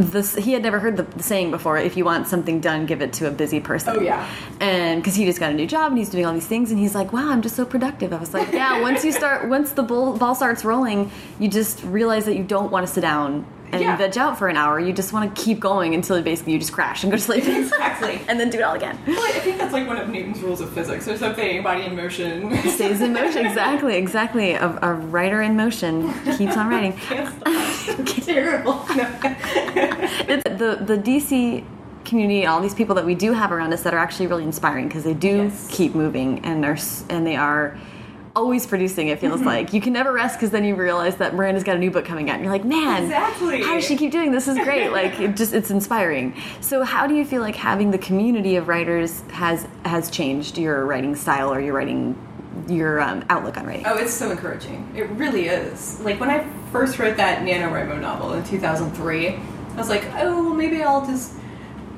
This, he had never heard the, the saying before if you want something done give it to a busy person Oh, yeah. and because he just got a new job and he's doing all these things and he's like wow i'm just so productive i was like yeah once you start once the ball, ball starts rolling you just realize that you don't want to sit down and Yeah. veg out for an hour you just want to keep going until basically you just crash and go to sleep Exactly. and then do it all again Well, I think that's like one of Newton's rules of physics or something. Body in motion. stays in motion exactly exactly a, a writer in motion keeps on writing. Terrible. it's the the dc community all these people that we do have around us that are actually really inspiring because they do Yes. keep moving and are and they are always producing it feels like you can never rest because then you realize that miranda's got a new book coming out and you're like man Exactly. how does she keep doing this This is great like it just it's inspiring so how do you feel like having the community of writers has has changed your writing style or your writing your um, outlook on writing Oh, it's so encouraging. It really is. Like when I first wrote that NaNoWriMo novel in 2003, I was like, oh, well, maybe I'll just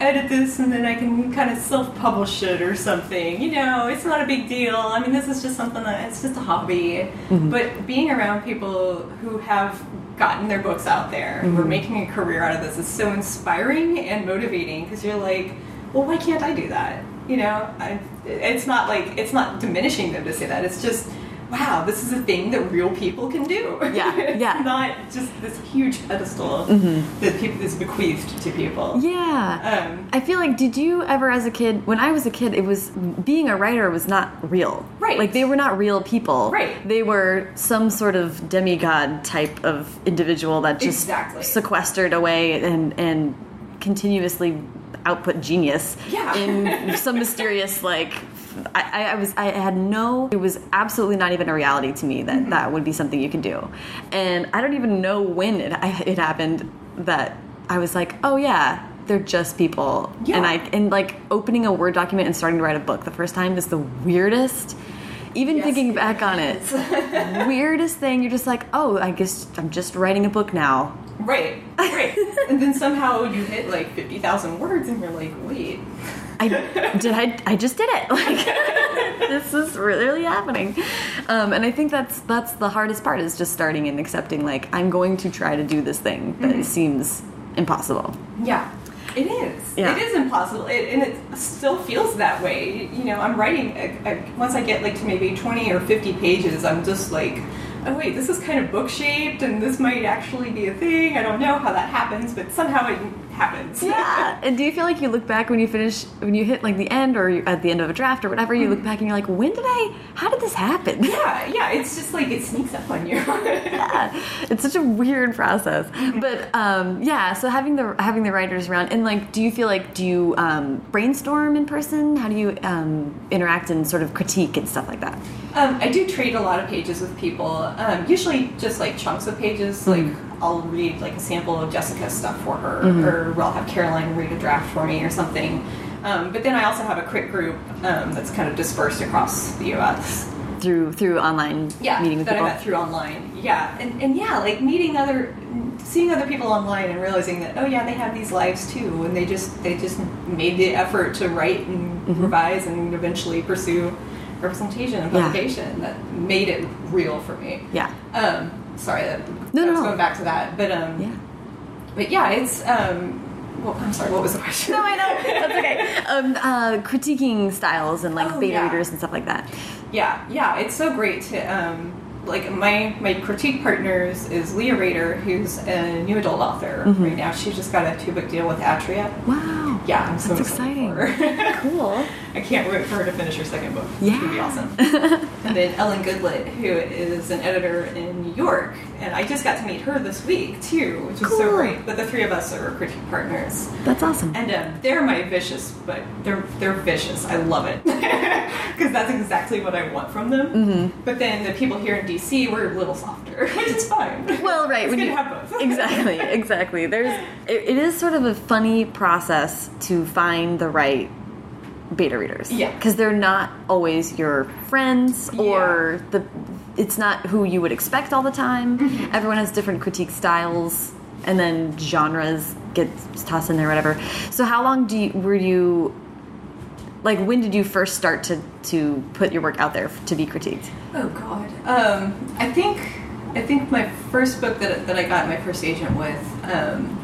edit this and then I can kind of self-publish it or something. You know, it's not a big deal. I mean, this is just something that it's just a hobby. Mm-hmm. But being around people who have gotten their books out there and who are mm-hmm. making a career out of this is so inspiring and motivating because you're like, well, why can't I do that? You know, I, it's not like it's not diminishing them to say that. It's just wow, this is a thing that real people can do. Yeah, yeah. not just this huge pedestal Mm-hmm. that people is bequeathed to people. Yeah. Um, I feel like, did you ever, as a kid, when I was a kid, it was being a writer was not real. Right. Like they were not real people. Right. They were some sort of demigod type of individual that just Exactly. sequestered away and and continuously output genius Yeah. in some mysterious like. I, I- I was I had no it was absolutely not even a reality to me that Mm-hmm. that would be something you could do and I don't even know when it, it happened that I was like oh yeah they're just people Yeah. and I and like opening a word document and starting to write a book the first time is the weirdest even Yes, thinking back on it weirdest thing you're just like oh I guess I'm just writing a book now Right, right. and then somehow you hit like 50,000 words and you're like, wait. I did I I just did it like this is really happening um, and I think that's that's the hardest part is just starting and accepting like I'm going to try to do this thing that mm-hmm. seems impossible Yeah, it is. Yeah. It is impossible. It, and it still feels that way. You know, I'm writing, a, a, once I get like to maybe 20 or 50 pages, I'm just like, oh wait, this is kind of book shaped and this might actually be a thing. I don't know how that happens, but somehow it happens. yeah and do you feel like you look back when you finish when you hit like the end or at the end of a draft or whatever you look back and you're like when did I how did this happen yeah, yeah, it's just like it sneaks up on you. yeah, it's such a weird process. But um, yeah, so having the having the writers around and like, do you feel like do you um, brainstorm in person? How do you um, interact and sort of critique and stuff like that? Um, I do trade a lot of pages with people. Um, usually, just like chunks of pages. Like I'll read like a sample of Jessica's stuff for her, or I'll have Caroline read a draft for me or something. Um, but then I also have a crit group um, that's kind of dispersed across the U.S. Through through online Yeah, meeting with that people. I met through online. Yeah, and, and yeah, like meeting other, seeing other people online and realizing that oh yeah, they have these lives too, and they just they just made the effort to write and Mm-hmm. revise and eventually pursue representation and Yeah. publication that made it real for me. yeah, Um, sorry, that, No, no, no. going back to that, but um, yeah. but yeah, it's um, well, I'm sorry, what was the question? No, I know that's okay. Um, uh, critiquing styles and like Oh, beta yeah. readers and stuff like that. Yeah, yeah, it's so great to um, like my my critique partners is Leah Raeder, who's a new adult author Mm-hmm. right now. She just got a two book deal with Atria. Wow, Yeah, I'm so That's excited exciting. for her. cool. I can't wait for her to finish her second book. It's gonna be awesome. and then Ellen Goodlett, who is an editor in New York, and I just got to meet her this week too, which is so great. But the three of us are critique partners. That's awesome. And um, they're my vicious, but they're they're vicious. I love it because that's exactly what I want from them. Mm-hmm. But then the people here in DC were a little softer, which is fine. Well, right. It's when good you- to have both. exactly, exactly. There's it, it is sort of a funny process to find the right beta readers. Yeah. because they're not always your friends or the. It's not who you would expect all the time. Mm-hmm. Everyone has different critique styles, and then genres get tossed in there, whatever. So, how long do you were you? Like, when did you first start to to put your work out there to be critiqued? Oh God. Um, I think I think my first book that that I got my first agent with um,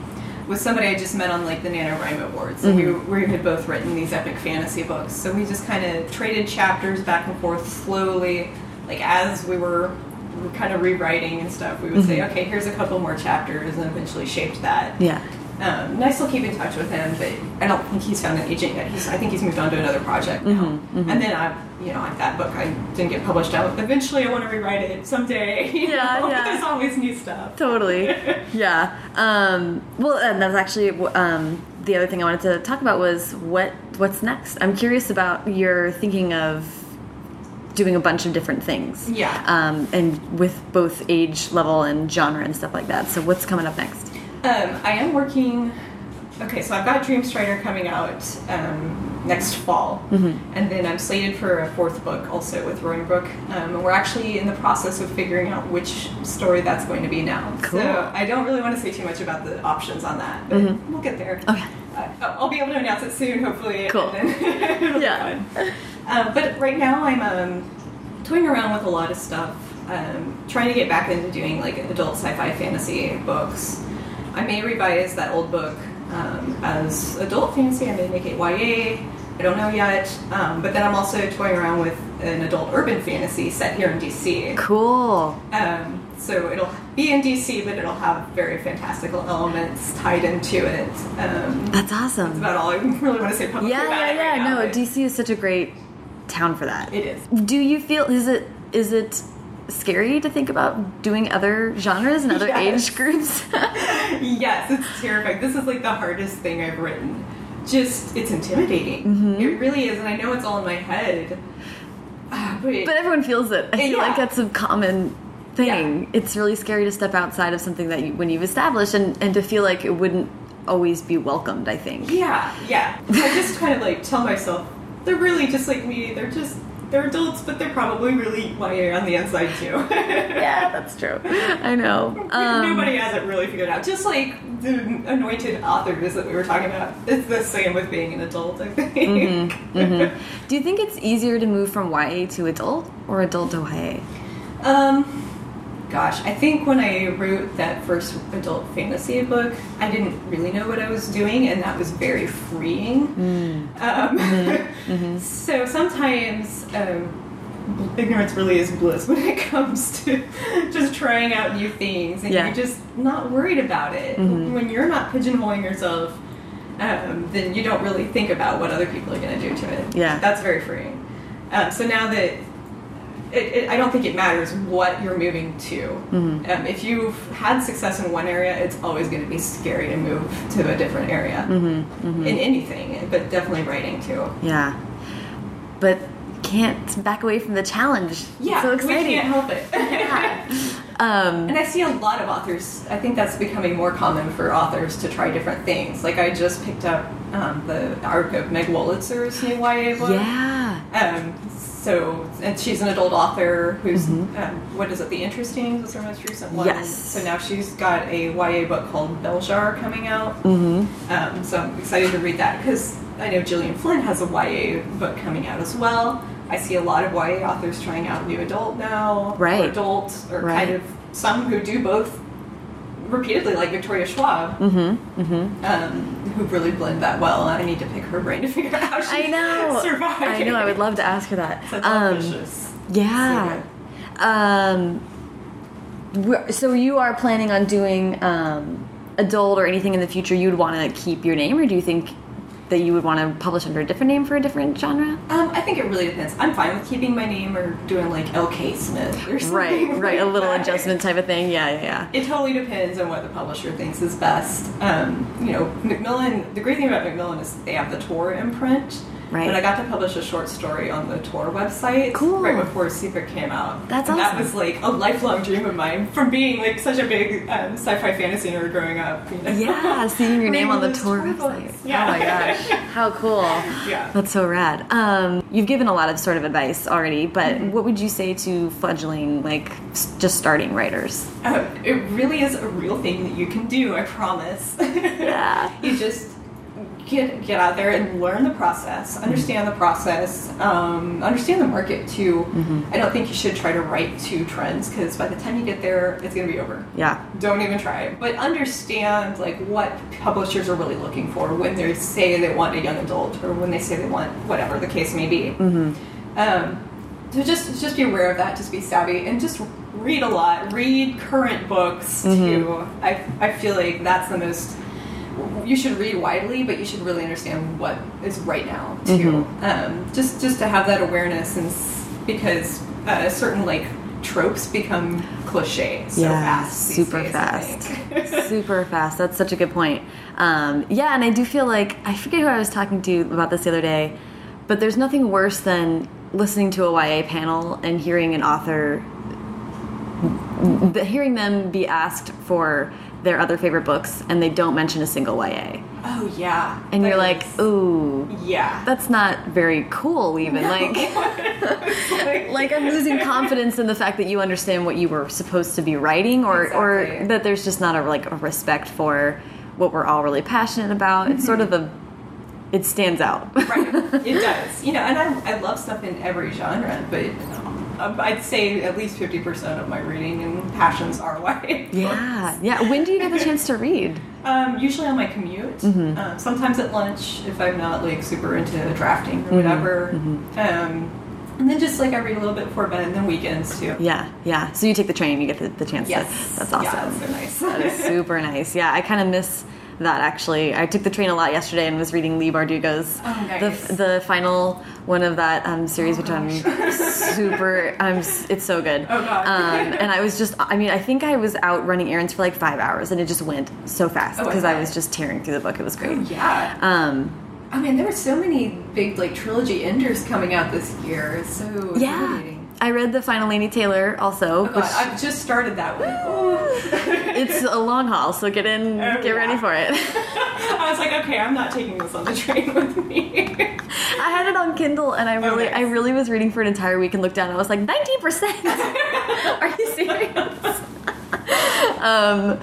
was somebody I just met on like the NaNoWriMo Awards. And we, mm-hmm. we had both written these epic fantasy books, so we just kind of traded chapters back and forth slowly, like as we were. we were Kind of rewriting and stuff. We would say, mm-hmm. "Okay, here's a couple more chapters," and eventually shaped that. Yeah. Um, and I still keep in touch with him, but I don't think he's found an agent yet. He's, I think he's moved on to another project now. Mm-hmm, And then I, you know, like that book, I didn't get published out. Eventually, I want to rewrite it someday. Yeah, know? yeah. There's always new stuff. totally yeah um, well and that's actually um, the other thing i wanted to talk about was what what's next i'm curious about your thinking of doing a bunch of different things Yeah. um, and with both age level and genre and stuff like that so what's coming up next Um, I am working. Okay, so I've got Dreamstrider coming out um, next fall, Mm-hmm. and then I'm slated for a fourth book also with Roaring Brook. Um, and we're actually in the process of figuring out which story that's going to be now. Cool. So I don't really want to say too much about the options on that, but we'll get there. Mm-hmm. Okay. Uh, I'll be able to announce it soon, hopefully. Cool. And then it'll Yeah. Um, but right now I'm um, toying around with a lot of stuff, um, trying to get back into doing like adult sci-fi fantasy books. I may revise that old book um, as adult fantasy. I may make it YA. I don't know yet. Um, but then I'm also toying around with an adult urban fantasy set here in DC. Cool. Um, so it'll be in DC, but it'll have very fantastical elements tied into it. Um, That's awesome. that's about all I really want to say publicly Yeah, yeah, it right yeah. now, No, DC is such a great town for that. It is. Do you feel is it is it scary to think about doing other genres and other Yes. age groups? yes, it's terrifying. This is like the hardest thing I've written. Just, it's intimidating. Mm-hmm. It really is, and I know it's all in my head. Ah, but, but everyone feels it. I feel Yeah. like that's a common thing. Yeah. It's really scary to step outside of something that you, when you've established and and to feel like it wouldn't always be welcomed. I think. yeah, yeah. I just kind of like tell myself they're really just like me. They're just they're adults, but they're probably really YA on the inside too. Yeah, that's true. I know. Um, Nobody has it really figured out. Just like the anointed authors that we were talking about. It's the same with being an adult, I think. Mm-hmm. do you think it's easier to move from YA to adult or adult to YA? Um, gosh, I think when I wrote that first adult fantasy book, I didn't really know what I was doing, and that was very freeing. Um, So sometimes um, ignorance really is bliss when it comes to just trying out new things, and Yeah. you're just not worried about it. When you're not pigeonholing yourself, um, then you don't really think about what other people are going to do to it. Yeah. that's very freeing. Um, so now that it, it, I don't think it matters what you're moving to. Mm-hmm. Um, if you've had success in one area, it's always going to be scary to move to a different area mm-hmm, mm-hmm. in anything, but definitely writing too. Yeah, but can't back away from the challenge. Yeah, so exciting. we can't help it. Um, and I see a lot of authors. I think that's becoming more common for authors to try different things. Like I just picked up um, the arc of Meg Wolitzer's new YA book. yeah. Um, so, and she's an adult author who's, Mm-hmm. um, what is it, The Interesting was her most recent one. Yes. So now she's got a YA book called Belzhar coming out. Mm-hmm. Um, so I'm excited to read that because I know Gillian Flynn has a YA book coming out as well. I see a lot of YA authors trying out new adult now. Right. Or adult, or Right. kind of some who do both repeatedly, like Victoria Schwab, mm-hmm. Mm-hmm. Um, who really blend that well. I need to pick her brain to figure out how she I know. survived. I know. I would love to ask her that. Um, yeah. Um, so you are planning on doing um, adult or anything in the future? You would want to keep your name, or do you think that you would want to publish under a different name for a different genre? Um, I think it really depends. I'm fine with keeping my name or doing like L.K. Smith or something. Right. Right. A little that. adjustment type of thing. Yeah. Yeah. Yeah. It totally depends on what the publisher thinks is best. Um, you know, Macmillan. The great thing about Macmillan is they have the Tor imprint. Right. But I got to publish a short story on the Tor website Cool. right before Sekret came out. That's and awesome. That was like a lifelong dream of mine from being like such a big um, sci-fi fantasy nerd growing up. You know? Yeah, seeing your name on the Tor website. Yeah. Oh my gosh, how cool! Yeah. that's so rad. Um, you've given a lot of sort of advice already, but Mm-hmm. what would you say to fledgling, like just starting writers? Uh, it really is a real thing that you can do. I promise. Yeah. you just get get out there and learn the process, understand the process, um, understand the market too. I don't think you should try to write to trends because by the time you get there, it's going to be over. Yeah, Don't even try. But understand like what publishers are really looking for when they say they want a young adult or when they say they want whatever the case may be. Um, so just just be aware of that. Just be savvy and just read a lot. Read current books too. I I feel like that's the most. You should read widely, but you should really understand what is right now too. Um, just just to have that awareness and s- because uh, certain like tropes become cliche so yeah, fast. super days, fast, super fast. That's such a good point. Um, yeah, and I do feel like I forget who I was talking to about this the other day, but there's nothing worse than listening to a YA panel and hearing an author, the, hearing them be asked for their other favorite books and they don't mention a single YA, oh yeah, and you're like, is- ooh. yeah. That's not very cool, even. Like, like I'm losing confidence in the fact that you understand what you were supposed to be writing, or or that there's just not a like a respect for what we're all really passionate about. It's sort of mm-hmm. a, it stands out. right, it does. You know, and I, I love stuff in every genre, but um, I'd say at least fifty percent of my reading and passions are YA. Yeah, yeah. When do you get the chance to read? Um, usually on my commute. Mm-hmm. Um, sometimes at lunch if I'm not like super into drafting Mm-hmm. or whatever. Um, and then just like I read a little bit before bed, and then weekends too. Yeah, yeah. So you take the train, you get the, the chance Yes, to. That's awesome. Yeah, that's so nice. That is super nice. Yeah, I kind of miss that actually. I took the train a lot yesterday and was reading Leigh Bardugo's Oh, nice. the the final one of that um, series, which I'm super. I'm. It's so good. Oh, God. Um, and I was just. I mean, I think I was out running errands for like five hours, and it just went so fast Oh, I because I was just tearing through the book. It was great. yeah. Um, I mean, there were so many big like trilogy enders coming out this year. It's so yeah. I read the final Laini Taylor also, Oh, God, I've just started that one. Oh. it's a long haul, so get in, Oh, get ready for it. I was like, okay, I'm not taking this on the train with me. I had it on Kindle, and I really, nice. I really was reading for an entire week and looked down. and I was like, nineteen percent. Are you serious? um,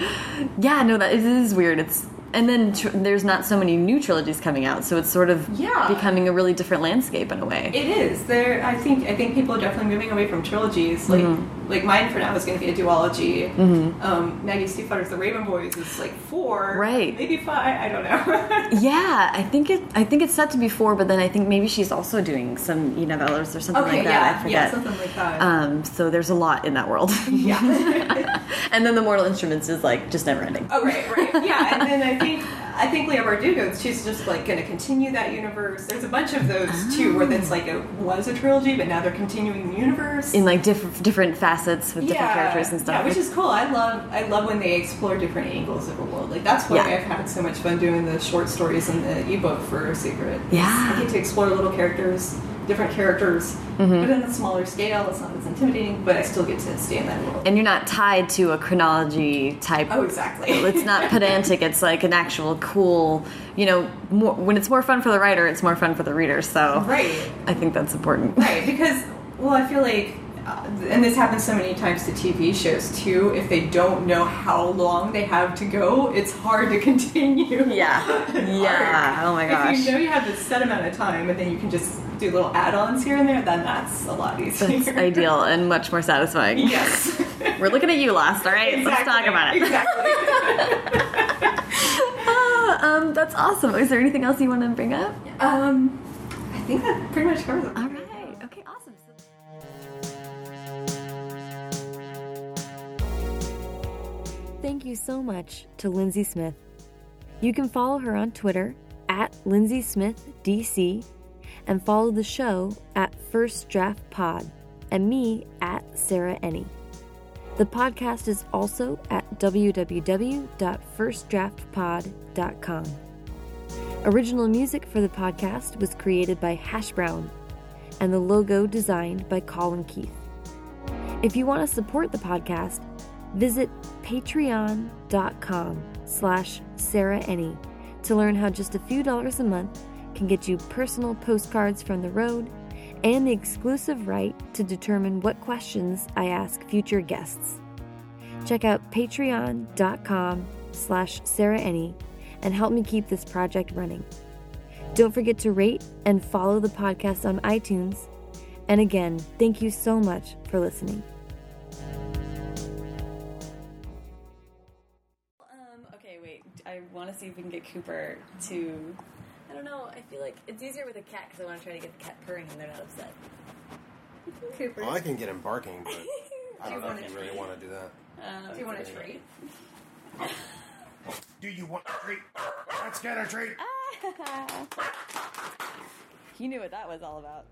yeah, no, that it is weird. It's and then tr there's not so many new trilogies coming out, so it's sort of Yeah. becoming a really different landscape in a way. It is. There I think I think people are definitely moving away from trilogies. Like Mm-hmm. Like mine for now is gonna be a duology. Um, Maggie Stiefvater's The Raven Boys is like four. Right. Maybe five, I don't know. yeah, I think it. I think it's set to be four, but then I think maybe she's also doing some e novellas or something okay, like that. I forget. yeah, something like that. Um, so there's a lot in that world. yeah. and then the Mortal Instruments is like just never ending. Oh right, right, yeah, and then I think I think Leigh Bardugo, she's just like going to continue that universe. There's a bunch of those too, where it's like it was a trilogy, but now they're continuing the universe. in like different different facets with different characters and stuff. Yeah, which is cool. I love I love when they explore different angles of a world. Like that's why Yeah. I've had so much fun doing the short stories and the ebook for Sekret. Yeah. I get to explore little characters, different characters, Mm-hmm. but in a smaller scale. It's not as intimidating, but I still get to stay in that world. and you're not tied to a chronology type. oh, exactly. It's not pedantic. It's like an actual cool. You know, more, when it's more fun for the writer, it's more fun for the reader. So right. I think that's important. Right, because well, I feel like, uh, and this happens so many times to TV shows too. If they don't know how long they have to go, it's hard to continue. Yeah. Yeah. Hard. Oh my gosh. If you know you have this set amount of time, and then you can just do little add-ons here and there, then that's a lot easier. That's ideal and much more satisfying. Yes. We're looking at you Lost. all right? Let's talk about it. Exactly. Ah, um, that's awesome. Is there anything else you want to bring up? um, I think that pretty much covers it. Thank you so much to Lindsay Smith. You can follow her on Twitter at Lindsay Smith DC and follow the show at First Draft Pod and me at Sarah Enni. The podcast is also at www.firstdraftpod.com. Original music for the podcast was created by Hash Brown and the logo designed by Colin Keith. If you want to support the podcast, visit patreon.com slash Sarah Enni to learn how just a few dollars a month can get you personal postcards from the road and the exclusive right to determine what questions I ask future guests. Check out patreon.com slash Sarah Enni and help me keep this project running. Don't forget to rate and follow the podcast on iTunes. And again, thank you so much for listening. To see if we can get Cooper to. I don't know. I feel like it's easier with a cat because I want to try to get the cat purring and they're not upset. Cooper, Well, I can get him barking, but I don't know if a you really want to do that. Um, do you want a treat? Do you want a treat? Let's get a treat. you knew what that was all about.